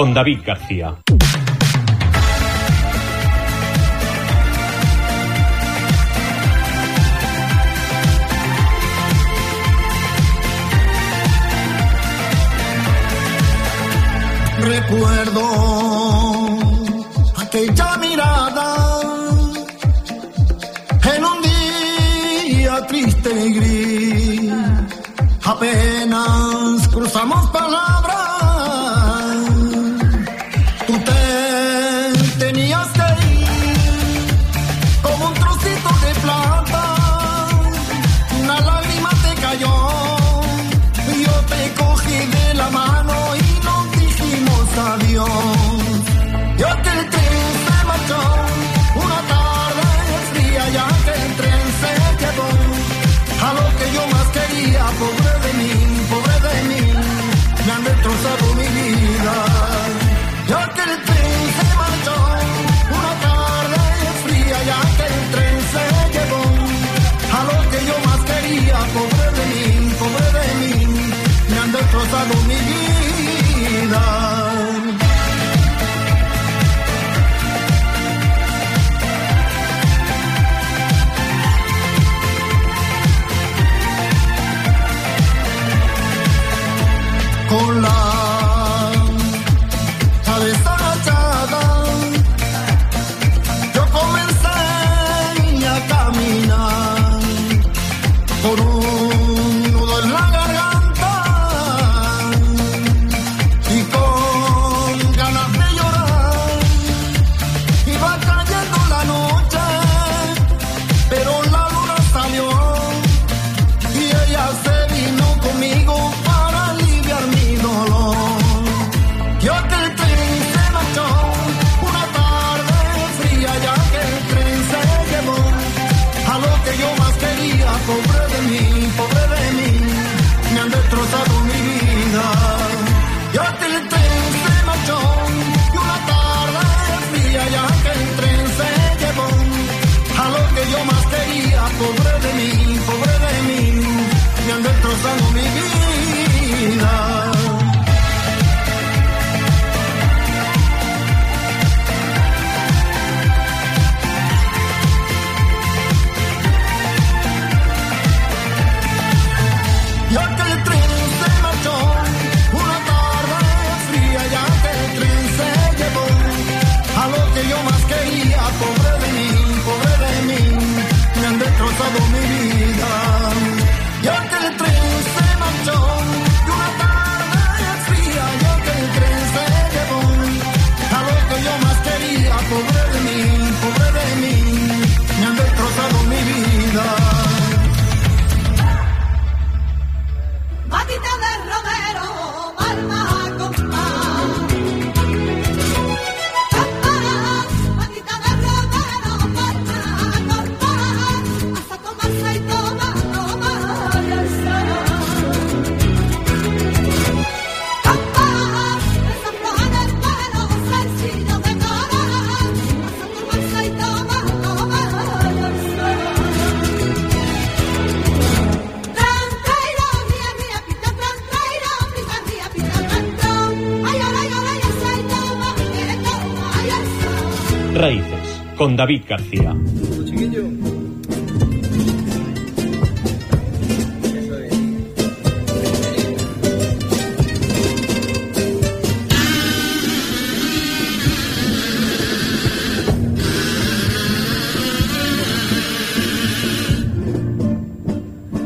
con David García. Recuerdo aquella mirada en un día triste y gris. Apenas cruzamos palabras David García.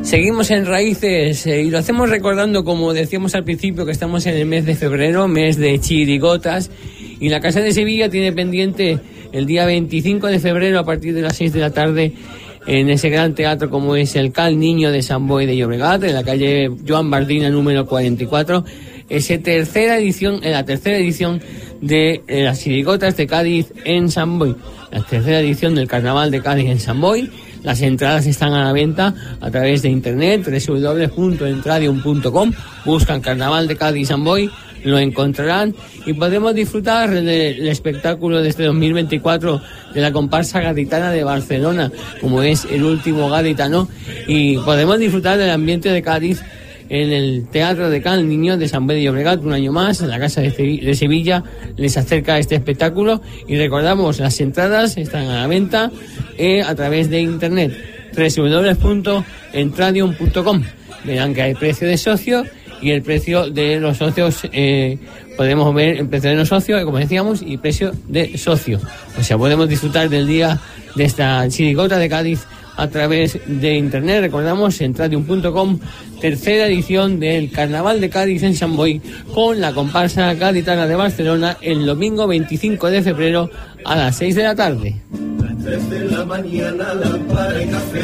Seguimos en raíces eh, y lo hacemos recordando, como decíamos al principio, que estamos en el mes de febrero, mes de chirigotas, y la Casa de Sevilla tiene pendiente el día 25 de febrero a partir de las 6 de la tarde en ese gran teatro como es el Cal Niño de San Boy de Llobregat, en la calle Joan Bardina número 44, esa tercera edición, en la tercera edición de eh, las sirigotas de Cádiz en San Boy, la tercera edición del Carnaval de Cádiz en San Boy. Las entradas están a la venta a través de internet www.entradium.com. Buscan Carnaval de Cádiz San Boy lo encontrarán y podremos disfrutar del espectáculo de este 2024 de la comparsa gaditana de Barcelona, como es el último gaditano, y podremos disfrutar del ambiente de Cádiz en el Teatro de Cal Niño de San Pedro Obregat, un año más, en la Casa de Sevilla, les acerca este espectáculo y recordamos, las entradas están a la venta eh, a través de internet www.entradium.com. Verán que hay precio de socio y el precio de los socios eh, podemos ver el precio de los socios como decíamos y precio de socio o sea podemos disfrutar del día de esta chirigota de Cádiz a través de internet recordamos entradium.com tercera edición del Carnaval de Cádiz en San Boy con la comparsa gaditana de Barcelona el domingo 25 de febrero a las 6 de la tarde Tres de la mañana, lámpara y café.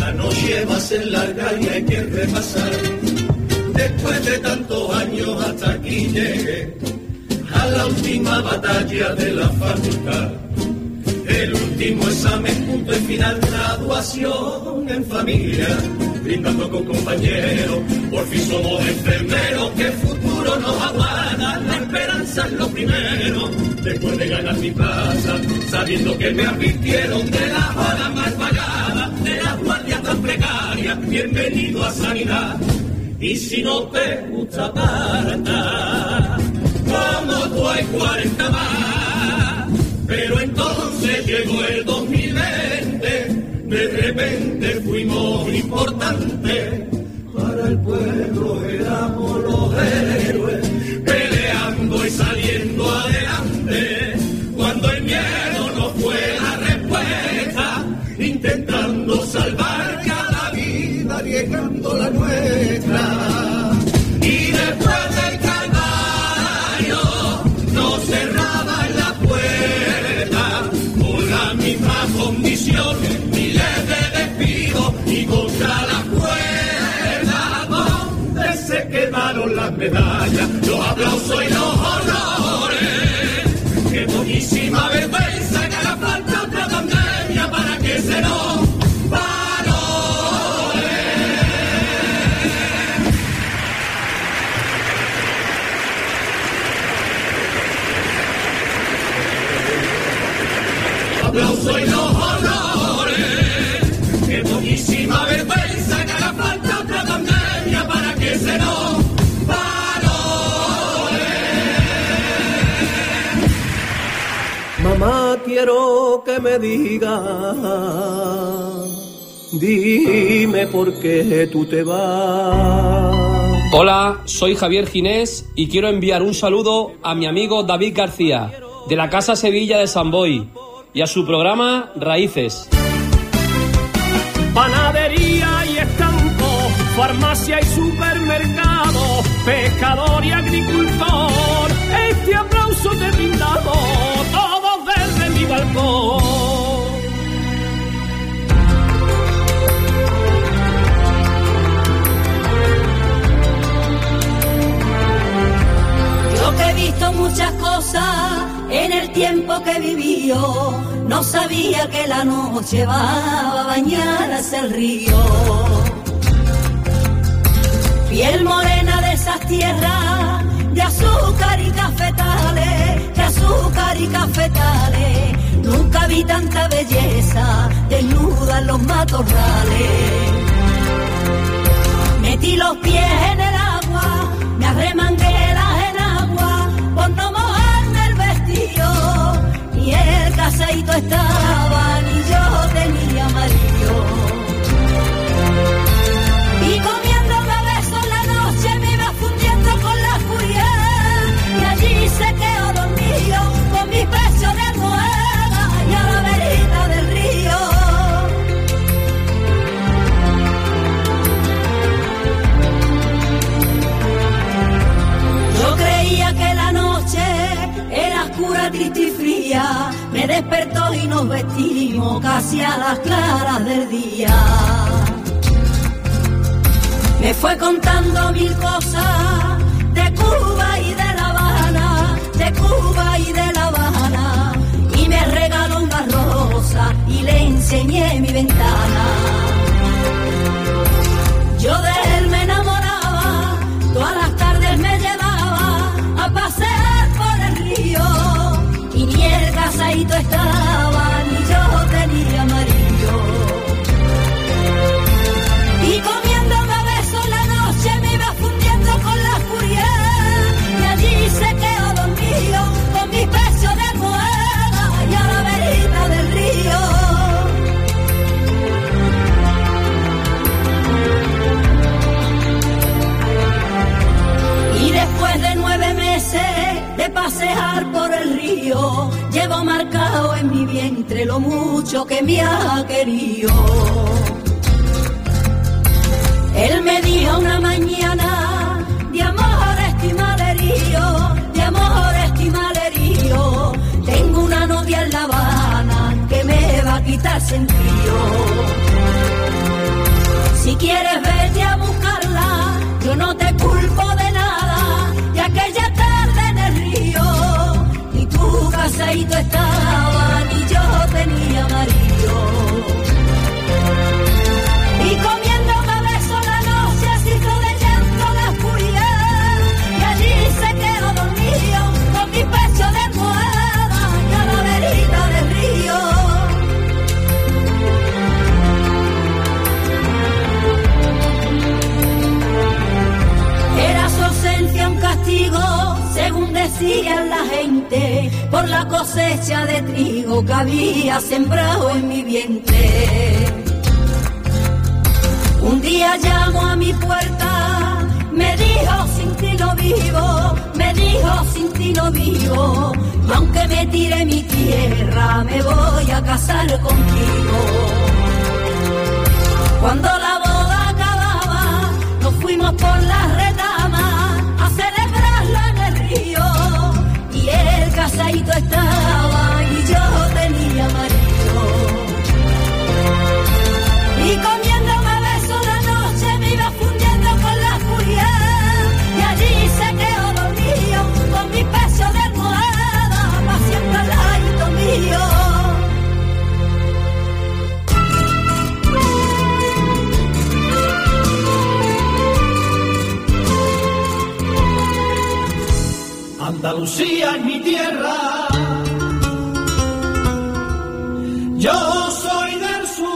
La noche va a ser larga y hay que repasar. Después de tantos años hasta aquí llegué a la última batalla de la facultad. El último examen, punto y final, graduación en familia. Brindando con compañeros, por fin somos enfermeros, que futuro nos aguarda, la esperanza es lo primero. Después de ganar mi plaza, sabiendo que me advirtieron de la hora más pagada, de la guardia tan precaria, bienvenido a sanidad. Y si no te gusta para como tú hay 40 más. Pero entonces llegó el 2020, de repente fuimos importantes. Para el pueblo éramos los héroes, Y después del calvario, nos cerraban la puerta con la misma condición, miles de despidos y contra la cuerda donde se quedaron las medallas, Mamá, quiero que me digas, dime por qué tú te vas. Hola, soy Javier Ginés y quiero enviar un saludo a mi amigo David García, de la Casa Sevilla de San Boy, y a su programa Raíces. Panadería y estampo, farmacia y supermercado, pescador y agricultor. Muchas cosas en el tiempo que he vivido, no sabía que la noche va a bañar hacia el río. Piel morena de esas tierras, de azúcar y cafetales, de azúcar y cafetales. Nunca vi tanta belleza desnuda en los matorrales. Metí los pies en el agua, me arremangué no mojarme el vestido. Ni el caseito estaba, ni yo tenía amarillo. Casi a las claras del día. Me fue contando mil cosas de Cuba y de La Habana, de Cuba y de La Habana. Y me regaló una rosa y le enseñé mi ventana. De pasear por el río, llevo marcado en mi vientre lo mucho que me ha querido. Él me dijo una mañana de amor estimalerío, de amor estimalerío. Tengo una novia en La Habana que me va a quitar sentido. Si quieres vete a buscarla, yo no te culpo de por la cosecha de trigo que había sembrado en mi vientre. Un día llamó a mi puerta, me dijo sin ti no vivo, me dijo sin ti no vivo, y aunque me tire mi tierra, me voy a casar contigo. Cuando la boda acababa, nos fuimos por las retamas estaba y yo tenía marido. Y comiéndome a besos la noche me iba fundiendo con la oscuridad. Y allí se quedó dormido con mi pecho de almohada, pa' siempre al mío. Andalucía es mi tierra. Yo soy del sur.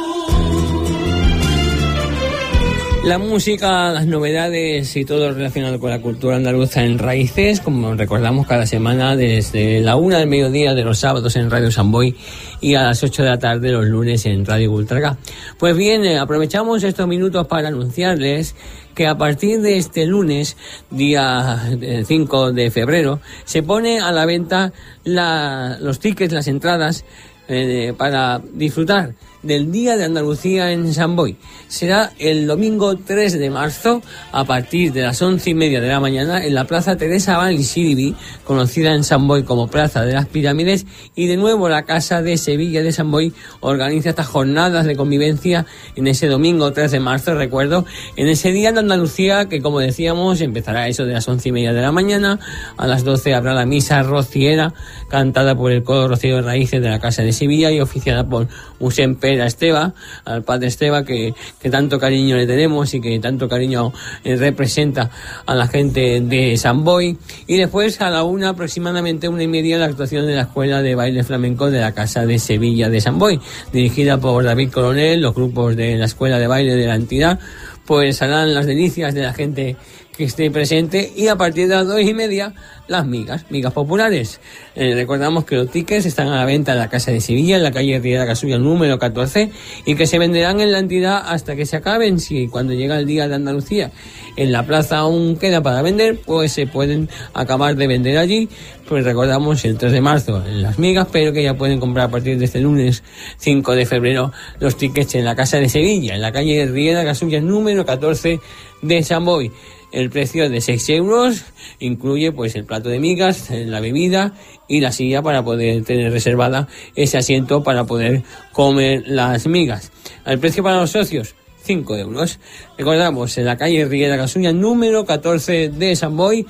La música, las novedades y todo relacionado con la cultura andaluza en raíces, como recordamos cada semana desde la una del mediodía de los sábados en Radio Samboy y a las 8 de la tarde los lunes en Radio Ultraga. Pues bien, eh, aprovechamos estos minutos para anunciarles que a partir de este lunes, día eh, 5 de febrero, se pone a la venta la- los tickets, las entradas eh, para disfrutar del Día de Andalucía en San Boy. Será el domingo 3 de marzo a partir de las once y media de la mañana en la Plaza Teresa Siribi, conocida en San Boy como Plaza de las Pirámides, y de nuevo la Casa de Sevilla de San Boy organiza estas jornadas de convivencia en ese domingo 3 de marzo, recuerdo, en ese Día de Andalucía que como decíamos empezará eso de las once y media de la mañana, a las 12 habrá la misa rociera cantada por el coro Rocío de Raíces de la Casa de Sevilla y oficiada por Usén Pera Esteba, al padre Esteba que, que tanto cariño le tenemos y que tanto cariño eh, representa a la gente de San Boy. Y después a la una aproximadamente una y media la actuación de la Escuela de Baile Flamenco de la Casa de Sevilla de San Boy, dirigida por David Coronel, los grupos de la Escuela de Baile de la entidad, pues harán las delicias de la gente que esté presente y a partir de las dos y media las migas, migas populares. Eh, recordamos que los tickets están a la venta en la Casa de Sevilla, en la calle Riera Casulla número 14 y que se venderán en la entidad hasta que se acaben. Si cuando llega el Día de Andalucía en la plaza aún queda para vender, pues se pueden acabar de vender allí. Pues recordamos el 3 de marzo en las migas, pero que ya pueden comprar a partir de este lunes 5 de febrero los tickets en la Casa de Sevilla, en la calle Riera Casulla número 14 de San Boy. El precio de 6 euros incluye pues el plato de migas, la bebida y la silla para poder tener reservada ese asiento para poder comer las migas. El precio para los socios 5 euros. Recordamos, en la calle Riera Casuña número 14 de San Boy,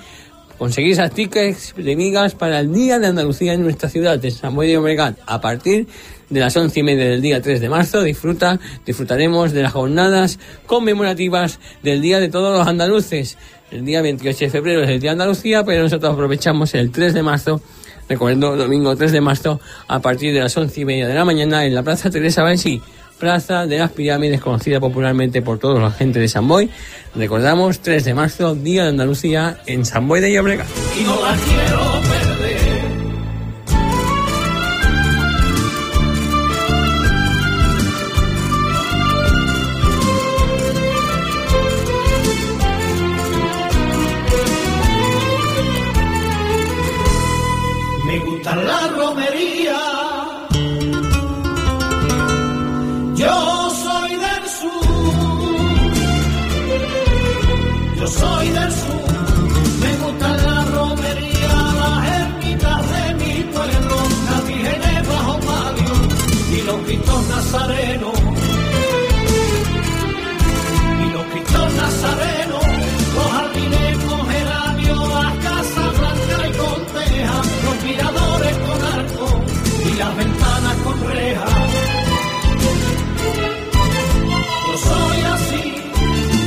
conseguir esas tickets de migas para el Día de Andalucía en nuestra ciudad de San Boy de Obregat a partir de las once y media del día 3 de marzo. Disfruta, disfrutaremos de las jornadas conmemorativas del Día de todos los andaluces. El día 28 de febrero es el Día de Andalucía, pero nosotros aprovechamos el 3 de marzo Recuerdo, domingo 3 de marzo, a partir de las once y media de la mañana, en la Plaza Teresa Bansi, Plaza de las Pirámides, conocida popularmente por toda la gente de San Boy. Recordamos, 3 de marzo, Día de Andalucía, en San Boy de Llobregat. no la quiero. Cristo Nazareno. Vino Cristo Nazareno, los jardines con las casas blancas y con teja, los miradores con arco y las ventanas con reja. Yo soy así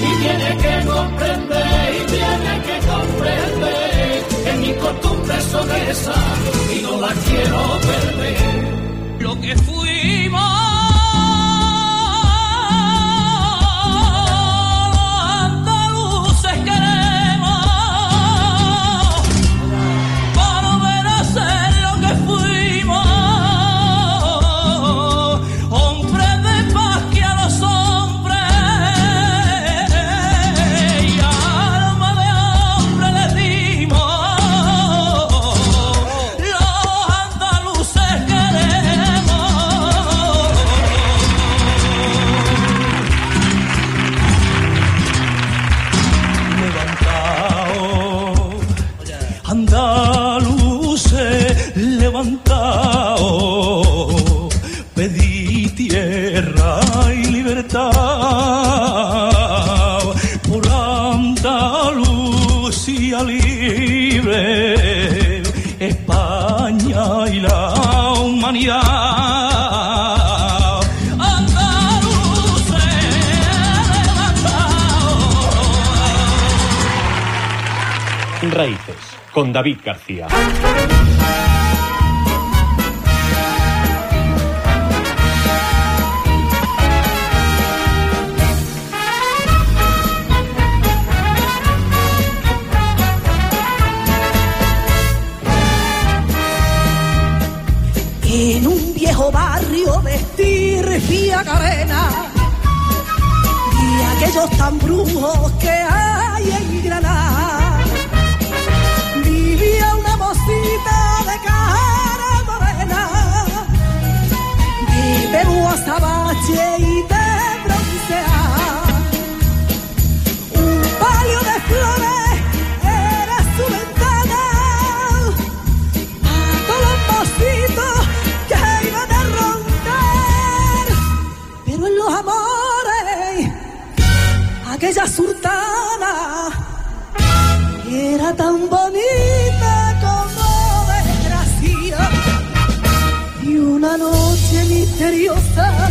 y tiene que comprender y tiene que comprender que mis costumbres son esas y no las quiero perder que fuimos. Raíces, con David García. En un viejo barrio de estirfia carena y aquellos tan brujos que hay en Granada cosita de cara morena, de Perú hasta Bache y de broncear. Un palio de flores era su ventana, a todos los pasitos que iban a rondar. Pero en los amores, aquella surtana era tan bonita. una noche misteriosa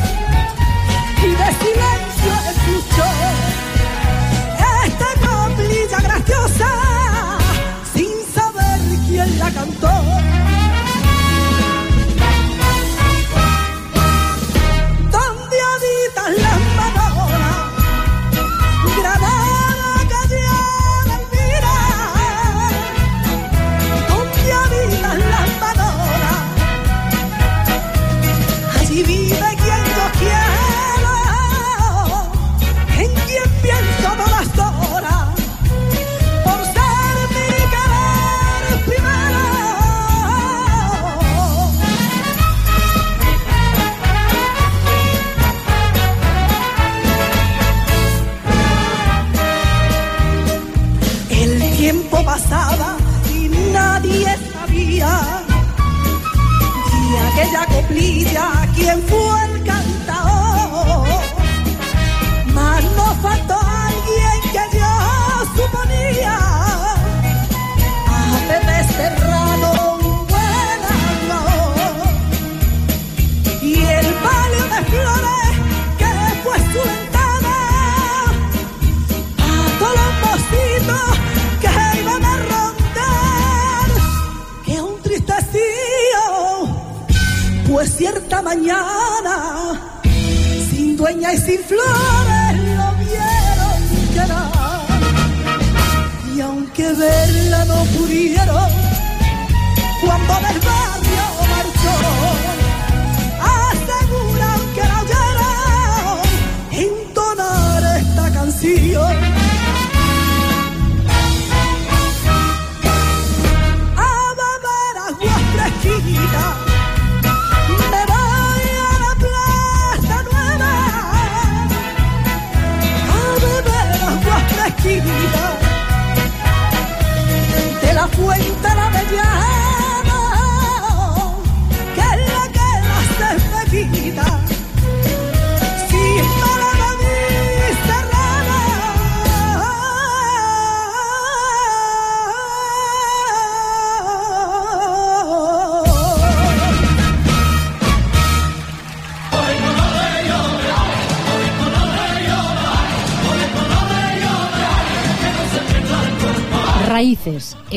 aqui.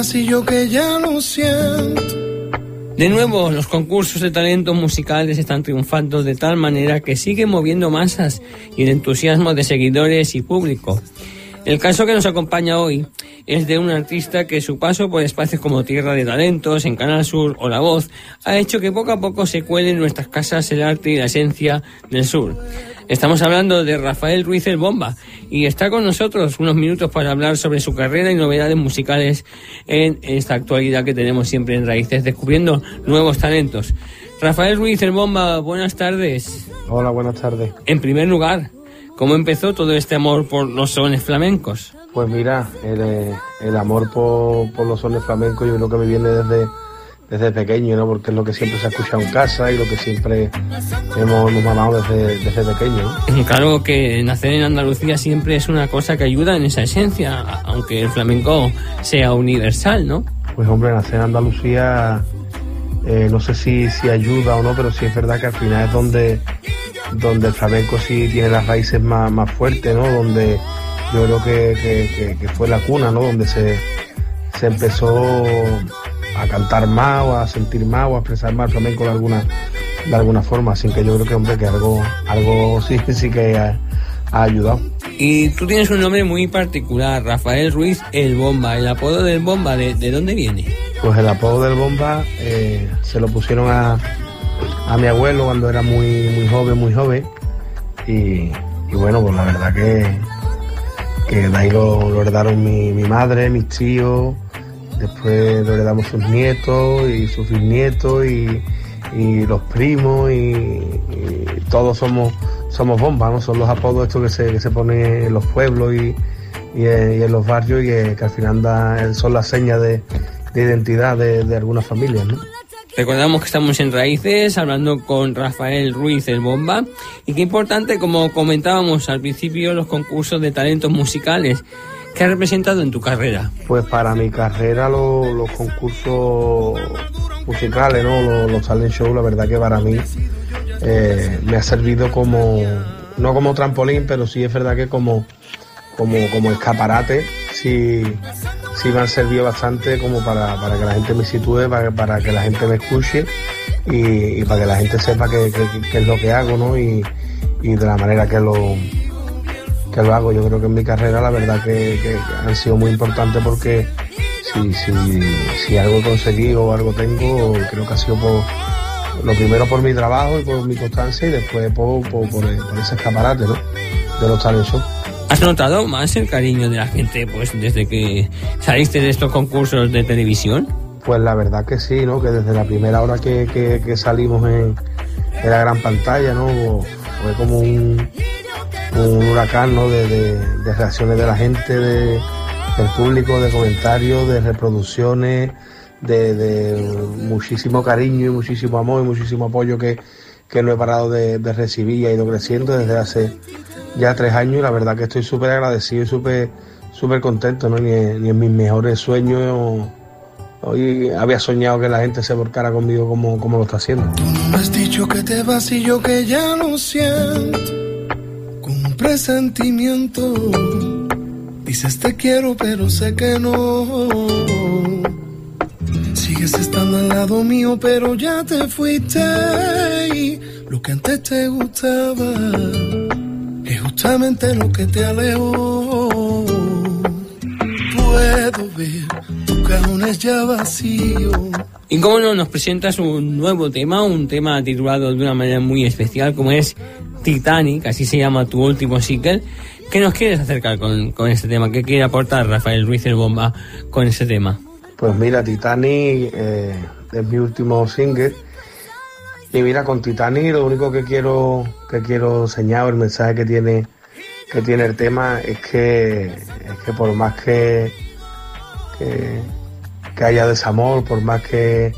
Y yo que ya lo siento. De nuevo, los concursos de talentos musicales están triunfando de tal manera que siguen moviendo masas y el entusiasmo de seguidores y público. El caso que nos acompaña hoy es de un artista que su paso por espacios como Tierra de Talentos, en Canal Sur o La Voz ha hecho que poco a poco se cuele en nuestras casas el arte y la esencia del sur. Estamos hablando de Rafael Ruiz el Bomba y está con nosotros unos minutos para hablar sobre su carrera y novedades musicales en esta actualidad que tenemos siempre en Raíces, descubriendo nuevos talentos. Rafael Ruiz el Bomba, buenas tardes. Hola, buenas tardes. En primer lugar, ¿cómo empezó todo este amor por los sones flamencos? Pues mira, el, eh, el amor por, por los sones flamencos yo creo que me viene desde, desde pequeño, ¿no? Porque es lo que siempre se ha escuchado en casa y lo que siempre hemos, hemos mamado desde, desde pequeño. ¿no? Claro que nacer en Andalucía siempre es una cosa que ayuda en esa esencia, aunque el flamenco sea universal, ¿no? Pues hombre, nacer en Andalucía, eh, no sé si, si ayuda o no, pero sí es verdad que al final es donde, donde el flamenco sí tiene las raíces más, más fuertes, ¿no? Donde yo creo que, que- que- fue la cuna, ¿no? Donde se, se empezó a cantar más o a sentir más o a expresar más el flamenco de alguna, de alguna forma. Así que yo creo que, hombre, que algo, algo sí, sí que ha, ha ayudado. Y tú tienes un nombre muy particular, Rafael Ruiz el Bomba. ¿El apodo del Bomba de, de dónde viene? Pues el apodo del bomba eh, se lo pusieron a, a mi abuelo cuando era muy, muy joven, muy joven. Y, y bueno, pues la verdad que, que de ahí lo, lo heredaron mi, mi madre, mis tíos, después lo heredamos sus nietos y sus bisnietos y, y los primos y, todos somos somos bombas, ¿no? Son los apodos estos que se, que se ponen en los pueblos y, y, en, los barrios y que, al final da- son las señas de, de identidad de, de algunas familias. Recordamos que estamos en Raíces, hablando con Rafael Ruiz el Bomba. Y qué importante, como comentábamos al principio, los concursos de talentos musicales. ¿Qué ha representado en tu carrera? Pues para mi carrera lo- los concursos musicales, ¿no? Los, los talent shows, la verdad que para mí eh, me ha servido como, no como trampolín, pero sí es verdad que como, como, como escaparate, sí, sí me han servido bastante como para, para que la gente me sitúe, para, para que la gente me escuche y, y para que la gente sepa qué qué es lo que hago, ¿no? Y, y de la manera que lo, que lo hago. Yo creo que en mi carrera la verdad que, que han sido muy importantes porque si, si, si algo he conseguido o algo tengo, creo que ha sido por lo primero por mi trabajo y por mi constancia y después por, por, por, por ese escaparate ¿no? de los talent shows. ¿Has notado más el cariño de la gente pues desde que saliste de estos concursos de televisión? Pues la verdad que sí, ¿no? Que desde la primera hora que, que- que salimos en, la gran pantalla, ¿no? Fue como un, huracán, ¿no? De, reacciones de la gente, de, del público, de comentarios, de reproducciones, de muchísimo cariño y muchísimo amor y muchísimo apoyo que, que no he parado de, recibir y ha ido creciendo desde hace ya tres años y la verdad que estoy súper agradecido y súper súper contento, ¿no? Ni, en- mis mejores sueños hoy había soñado que la gente se volcara conmigo como, como lo está haciendo. Me has dicho que te vas y yo que ya lo siento. Con presentimiento. Dices te quiero, pero sé que no. Sigues estando al lado mío, pero ya te fuiste. Y lo que antes te gustaba es justamente lo que te alejó. Puedo ver tus cajones ya vacíos. Y cómo no, nos presentas un nuevo tema, un tema titulado de una manera muy especial, como es Titanic, así se llama tu último single. ¿Qué nos quieres acercar con, con este tema? ¿Qué quiere aportar Rafael Ruiz el Bomba con ese tema? Pues mira, Titanic eh, es mi último single. Y mira, con Titanic lo único que quiero que quiero enseñar, el mensaje que tiene que tiene el tema es que es que por más que que, haya desamor, por más que,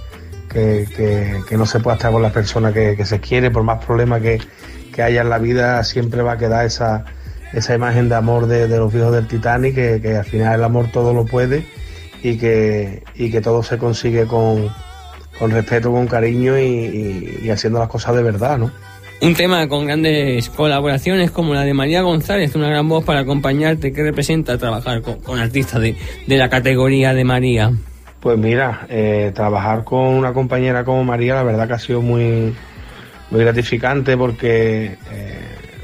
que, no se pueda estar con la persona que, se quiere, por más problemas que, haya en la vida, siempre va a quedar esa, esa imagen de amor de, de los viejos del Titanic, que al final el amor todo lo puede y que, y que todo se consigue con, con respeto, con cariño y, y- y haciendo las cosas de verdad, ¿no? Un tema con grandes colaboraciones como la de María González, una gran voz para acompañarte. ¿Qué representa trabajar con, con artistas de, de la categoría de María? Pues mira, eh, trabajar con una compañera como María, la verdad que ha sido muy, muy gratificante porque eh,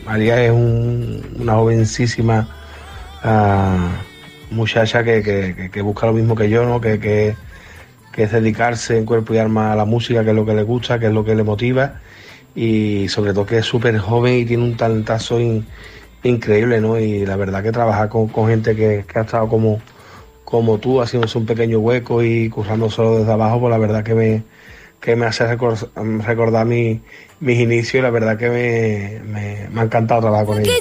María es un- una jovencísima ah, muchacha que, que- que- busca lo mismo que yo, ¿no? Que, que- que es dedicarse en cuerpo y alma a la música, que es lo que le gusta, que es lo que le motiva y sobre todo que es súper joven y tiene un talentazo in- increíble, ¿no? Y la verdad que trabajar con, con gente que, que ha estado como, como tú, haciéndose un pequeño hueco y currando solo desde abajo, pues la verdad que me, que me hace recor- recordar mi- mis inicios y la verdad que me, me- me ha encantado trabajar con ella.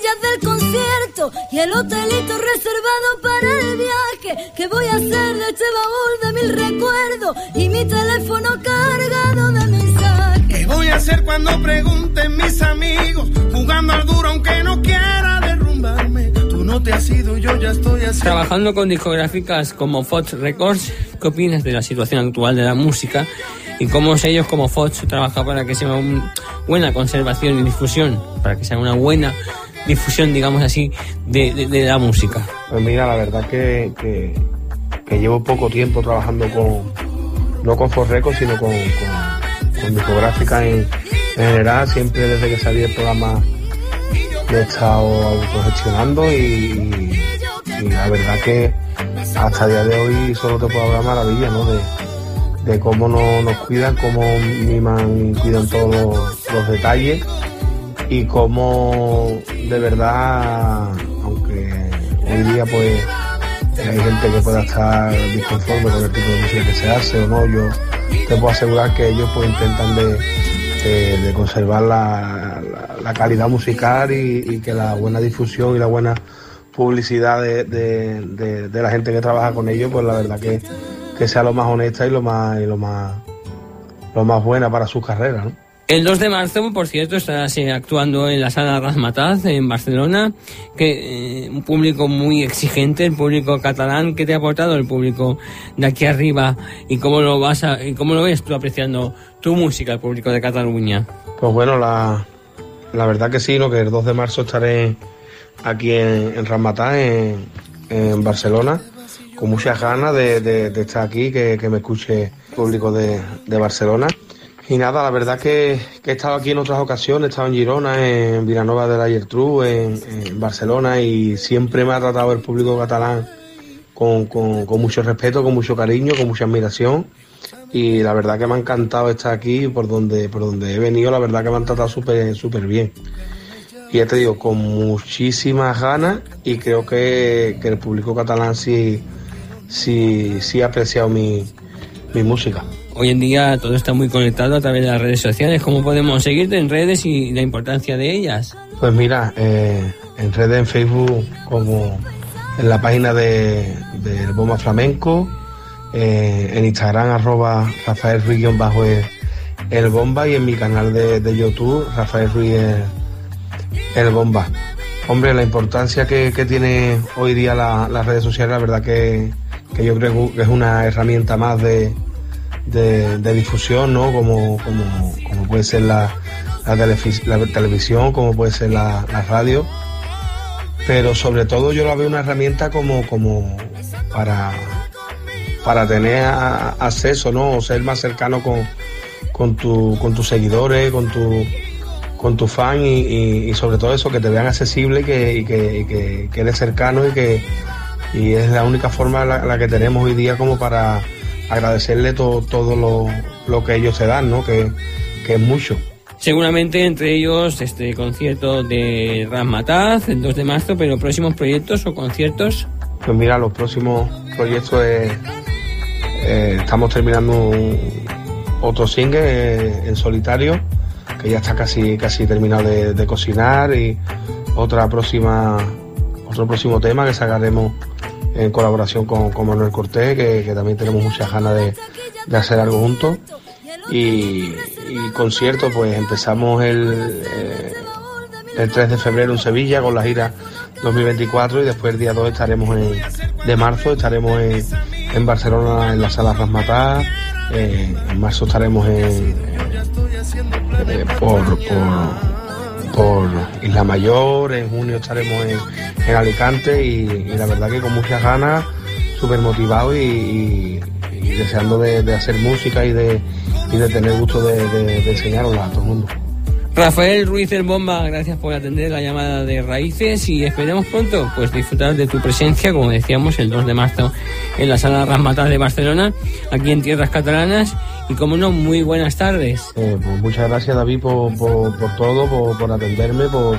Concierto y el hotelito reservado para el viaje que voy a hacer de este baúl de mil recuerdos y mi teléfono cargado de mensajes. ¿Qué voy a hacer cuando pregunten mis amigos? Jugando al duro aunque no quiera derrumbarme. Tú no te has ido, yo ya estoy así. Trabajando con discográficas como Fox Records, ¿qué opinas de la situación actual de la música? ¿Y cómo sellos como Fox trabaja para que sea una buena conservación y difusión? Para que sea una buena difusión, digamos así, de, de- la música. Pues mira, la verdad que, que, llevo poco tiempo trabajando con, no con Forreco, sino con, con, con discográficas en, en general. Siempre desde que salí el programa me he estado autogestionando y, la verdad que hasta el día de hoy solo te puedo hablar maravilla, ¿no? De, de cómo no- nos cuidan, cómo miman y cuidan todos los detalles y cómo de verdad, aunque hoy día pues hay gente que pueda estar disconforme con el tipo de música que se hace o no, yo te puedo asegurar que ellos pues intentan de, de- conservar la, la- calidad musical y, y que la buena difusión y la buena publicidad de, de- de- la gente que trabaja con ellos, pues la verdad que, que sea lo más honesta y lo más lo más lo más buena para sus carreras. El 2 de marzo, por cierto, estarás eh, actuando en la sala Razmataz en Barcelona, que eh, un público muy exigente, el público catalán, ¿qué te ha aportado el público de aquí arriba y cómo lo vas a, y cómo lo ves tú apreciando tu música, el público de Cataluña? Pues bueno, la, la verdad que sí, ¿no? que el 2 de marzo estaré aquí en, en Ramatá, en, Barcelona, con muchas ganas de, de- de estar aquí, que, que me escuche el público de, de Barcelona. Y nada, la verdad que, que he estado aquí en otras ocasiones, he estado en Girona, en Vilanova de la Geltrú, en, en Barcelona y siempre me ha tratado el público catalán con, con- con mucho respeto, con mucho cariño, con mucha admiración. Y la verdad que me ha encantado estar aquí por donde, por donde he venido, la verdad que me han tratado súper súper bien. Y ya te digo, con muchísimas ganas y creo que, que el público catalán sí, sí, sí ha apreciado mi, mi música. Hoy en día todo está muy conectado a través de las redes sociales. ¿Cómo podemos seguirte en redes y la importancia de ellas? Pues mira, eh, en redes, en Facebook, como en la página de, del Bomba Flamenco, eh, en Instagram, arroba Rafael Ruiz bajo el, el Bomba y en mi canal de, de YouTube, Rafael Ruiz el, Bomba. Hombre, la importancia que, que tiene hoy día la- las redes sociales, la verdad que, que yo creo que es una herramienta más de, de, de difusión, ¿no? Como, como, como puede ser la, la, la televisión, como puede ser la, la radio. Pero sobre todo yo la veo una herramienta como, como para, para tener acceso, ¿no? O ser más cercano con, con, tu, con tus seguidores, con tu, con tu fan y, sobre todo eso, que te vean accesible que, y que, y que- eres cercano y que y es la única forma la que tenemos hoy día como para agradecerle to- todo lo, lo que ellos te dan, ¿no? Que, que es mucho. Seguramente entre ellos este concierto de Razmataz el 2 de marzo, pero próximos proyectos o conciertos. Pues mira, los próximos proyectos es, eh, estamos terminando otro single eh, en solitario, que ya está casi, casi terminado de, de cocinar y otra próxima, otro próximo tema que sacaremos en colaboración con, con Manuel Cortés, que, que también tenemos muchas ganas de, de hacer algo juntos. Y, y concierto, pues empezamos el, eh, el 3 de febrero en Sevilla con la gira 2024 y después el día 2 estaremos en, de marzo, estaremos en, en Barcelona en la sala Rasmatá, eh, en marzo estaremos en, eh, por, por, por Isla Mayor, en junio estaremos en, en Alicante y, y la verdad que con muchas ganas, súper motivado y, deseando de, de hacer música y de, y de tener gusto de, de, de enseñarosla a todo el mundo. Rafael Ruiz el Bomba, gracias por atender la llamada de Raíces y esperemos pronto pues disfrutar de tu presencia, como decíamos, el 2 de marzo en la sala Rasmatas de Barcelona, aquí en tierras catalanas y como no, muy buenas tardes. Eh, pues muchas gracias David por, por, todo, por, atenderme, por,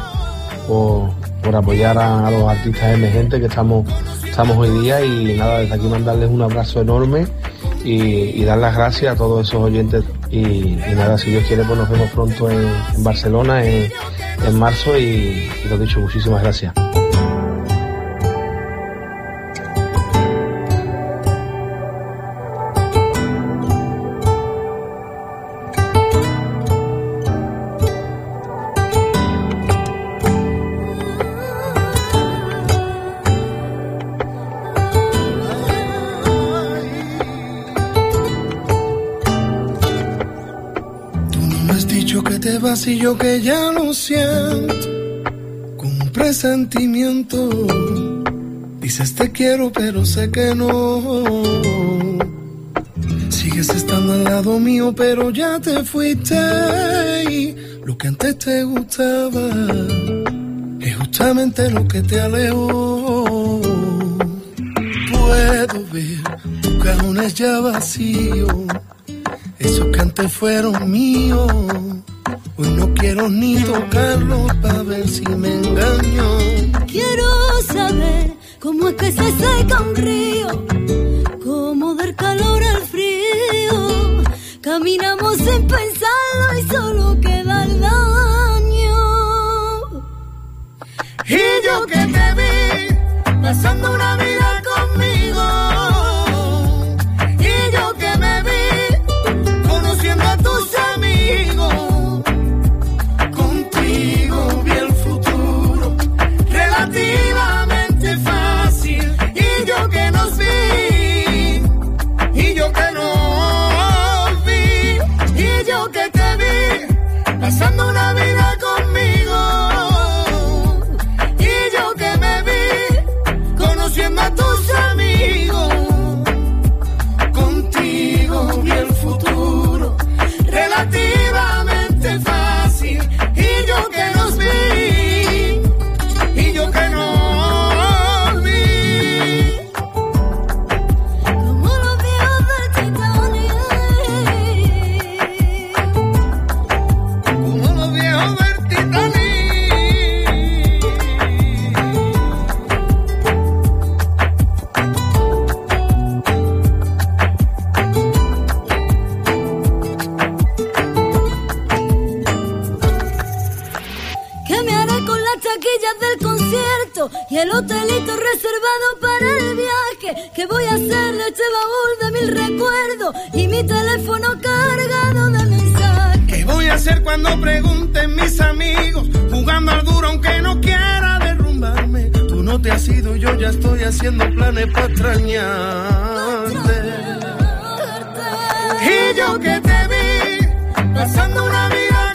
por, apoyar a, los artistas emergentes que estamos, estamos hoy día y nada, desde aquí mandarles un abrazo enorme y dar las gracias a todos esos oyentes y, nada, si Dios quiere pues nos vemos pronto en, en Barcelona en, en marzo y, y lo dicho, muchísimas gracias. Y yo que ya lo siento. Con un presentimiento. Dices te quiero, pero sé que no. Sigues estando al lado mío, pero ya te fuiste. Y lo que antes te gustaba es justamente lo que te alejó. Puedo ver tus cajones ya vacíos. Esos que antes fueron míos, hoy no quiero ni tocarlos para ver si me engaño. Quiero saber cómo es que se seca un río, cómo dar calor al frío. Caminamos sin pensarlo y solo queda el daño. Y yo que te vi pasando una vida ¿Qué voy a hacer de este baúl de mil recuerdos y mi teléfono cargado de mensajes? ¿Qué voy a hacer cuando pregunten mis amigos? Jugando al duro aunque no quiera derrumbarme. Tú no te has ido, yo ya estoy haciendo planes para extrañarte. Y yo que te vi pasando una vida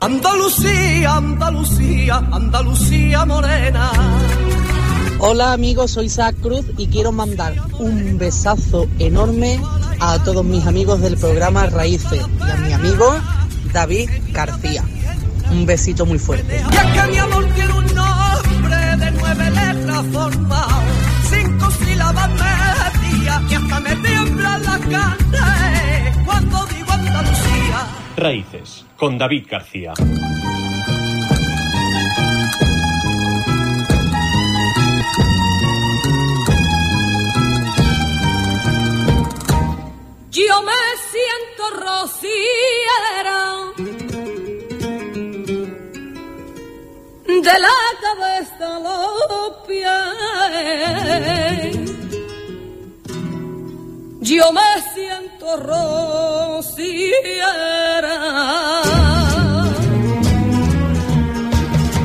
Andalucía, Andalucía, Andalucía morena. Hola amigos, soy Isaac Cruz y quiero mandar un besazo enorme a todos mis amigos del programa Raíces y a mi amigo David García. Un besito muy fuerte. Raíces, con David García. Yo me siento rociera de la cabeza. Yo me siento rociera.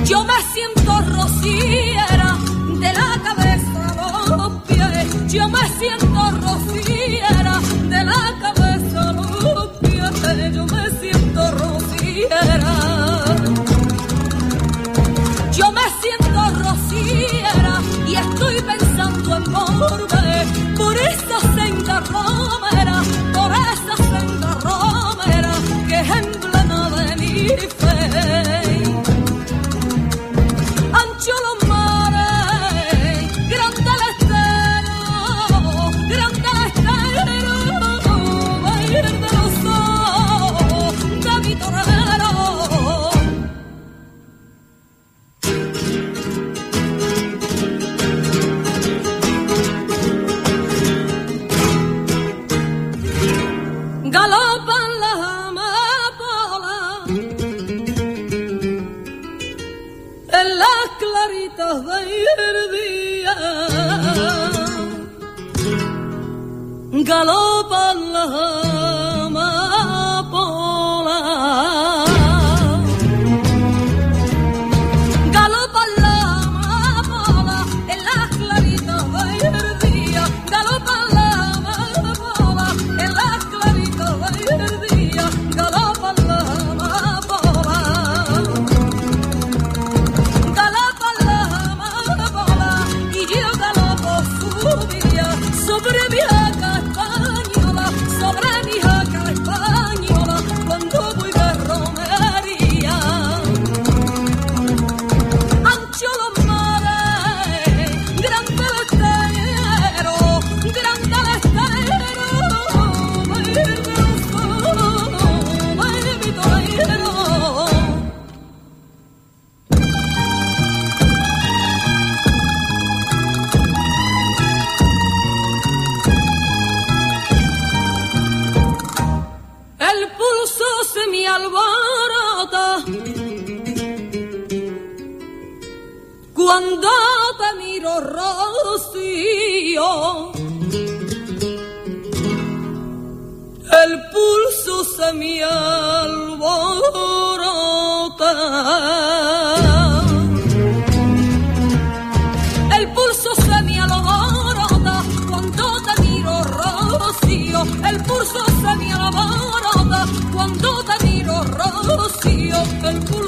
Yo me siento rociera de la cabeza a los pies. Yo me siento rociera de la cabeza a los pies. Yo me siento rociera. Yo me siento rociera y estoy pensando en volver por esa senda romera, Galopan las El pulso se me alborota cuando te miro rocío. El pulso se me alborota cuando te miro rocío. El pulso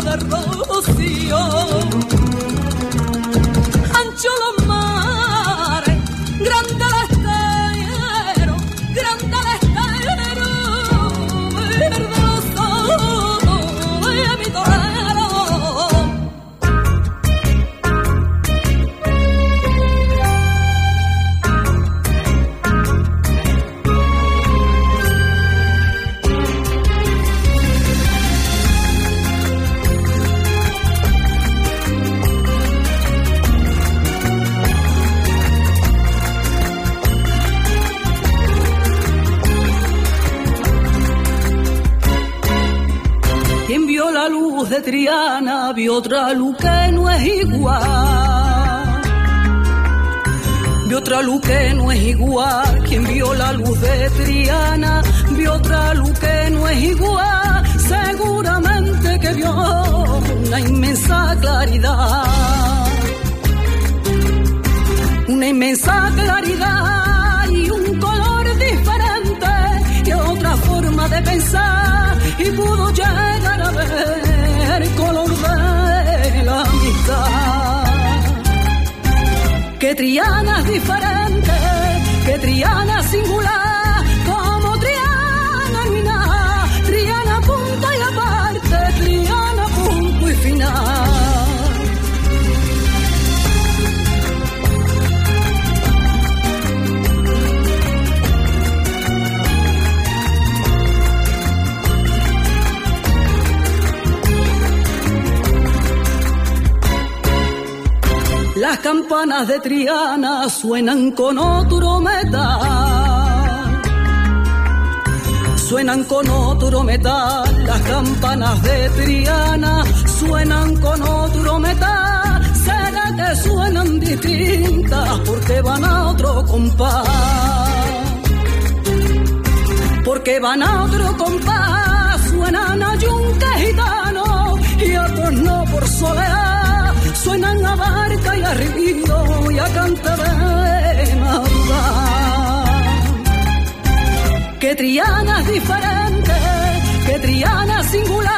virgencita de rocío. Vio otra luz que no es igual. Vio otra luz que no es igual. Quien vio la luz de Triana vio otra luz que no es igual. Seguramente que vio una inmensa claridad. Una inmensa claridad y un color diferente y otra forma de pensar y pudo llegar Que Triana es diferente, que Triana es singular, campanas de Triana suenan con otro metal. Suenan con otro metal. Las campanas de Triana suenan con otro metal. Será que suenan distintas porque van a otro compás. Porque van a otro compás. Suenan a yunque gitano y a no por soleá suenan a barca y a río y a cantar de. Que Triana es diferente, que Triana es singular,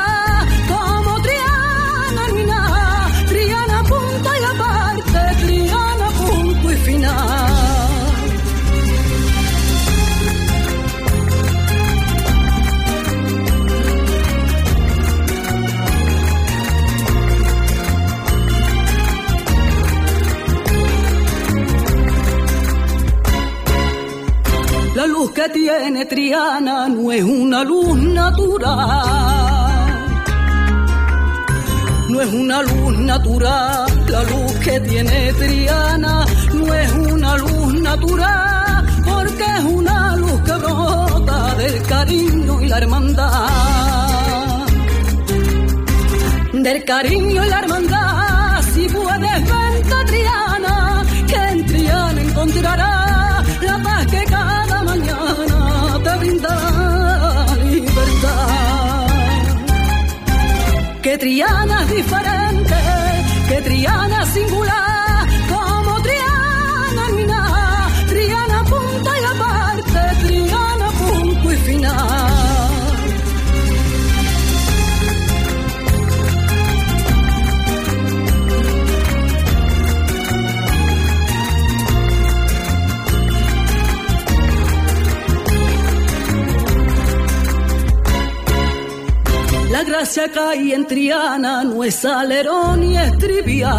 La luz que tiene Triana no es una luz natural. No es una luz natural. La luz que tiene Triana no es una luz natural. Porque es una luz que brota del cariño y la hermandad. Del cariño y la hermandad. Si puedes verte Triana, que en Triana encontrarás que trianas diferentes, que trianas La gracia cae en Triana, no es alerón ni es trivial.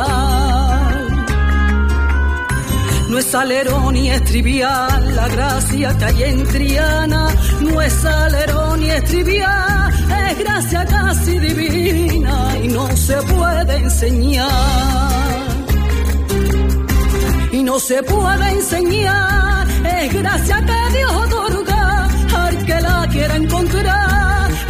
No es alerón ni es trivial, la gracia que hay en Triana, no es alerón ni es trivial, es gracia casi divina y no se puede enseñar. Y no se puede enseñar, es gracia que Dios otorga al que la quiera encontrar,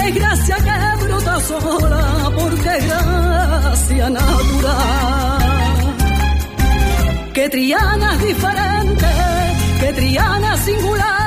es gracia que brota sola porque gracia natural. Que Triana es diferente, que Triana es singular,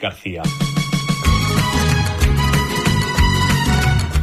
García.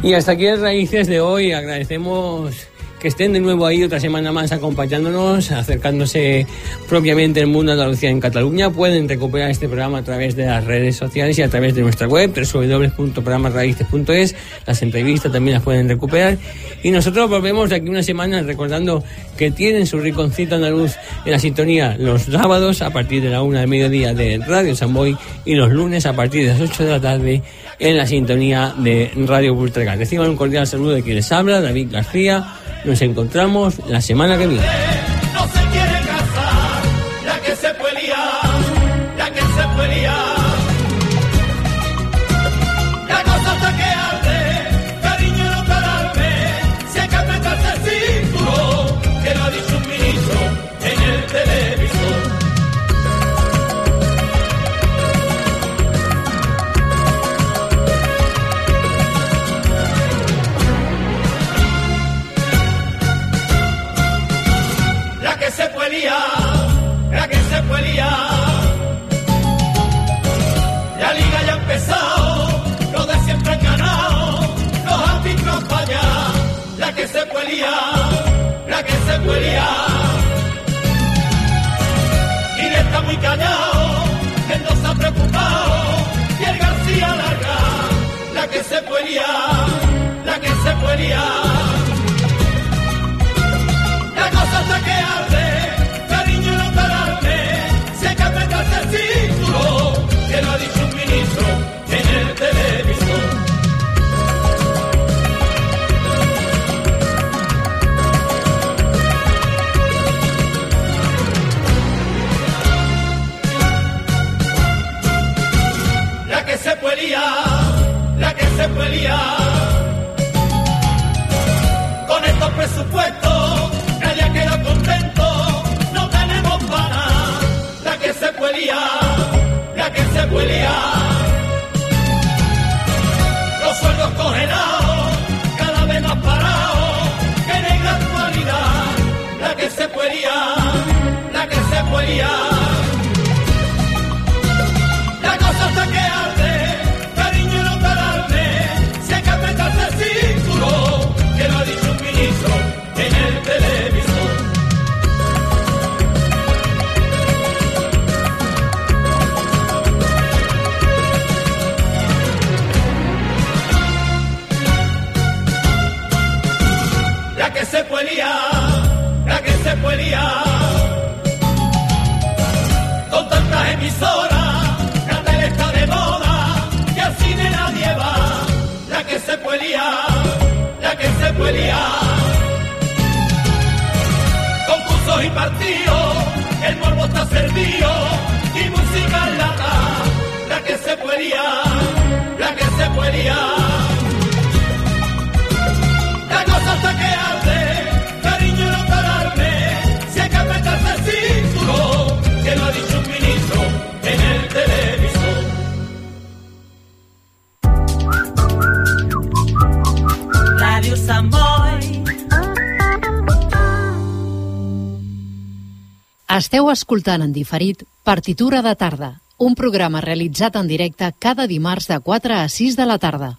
Y hasta aquí las raíces de hoy. Agradecemos que estén de nuevo ahí otra semana más acompañándonos, acercándose propiamente el mundo Andalucía en Cataluña. Pueden recuperar este programa a través de las redes sociales y a través de nuestra web, www.programasraíces.es. Las entrevistas también las pueden recuperar. Y nosotros volvemos de aquí una semana recordando que tienen su rinconcito andaluz en la sintonía los sábados a partir de la una del mediodía de Radio Samboy y los lunes a partir de las 8 de la tarde en la sintonía de Radio Bultragar. Reciban un cordial saludo de quien les habla, David García. Nos encontramos la semana que viene. Que liar. Concursos y partidos, el morbo está servido, y música en lata, la que se puede la que se puede liar. Esteu escoltant en diferit Partitura de tarda, un programa realitzat en directe cada dimarts de 4 a 6 de la tarda.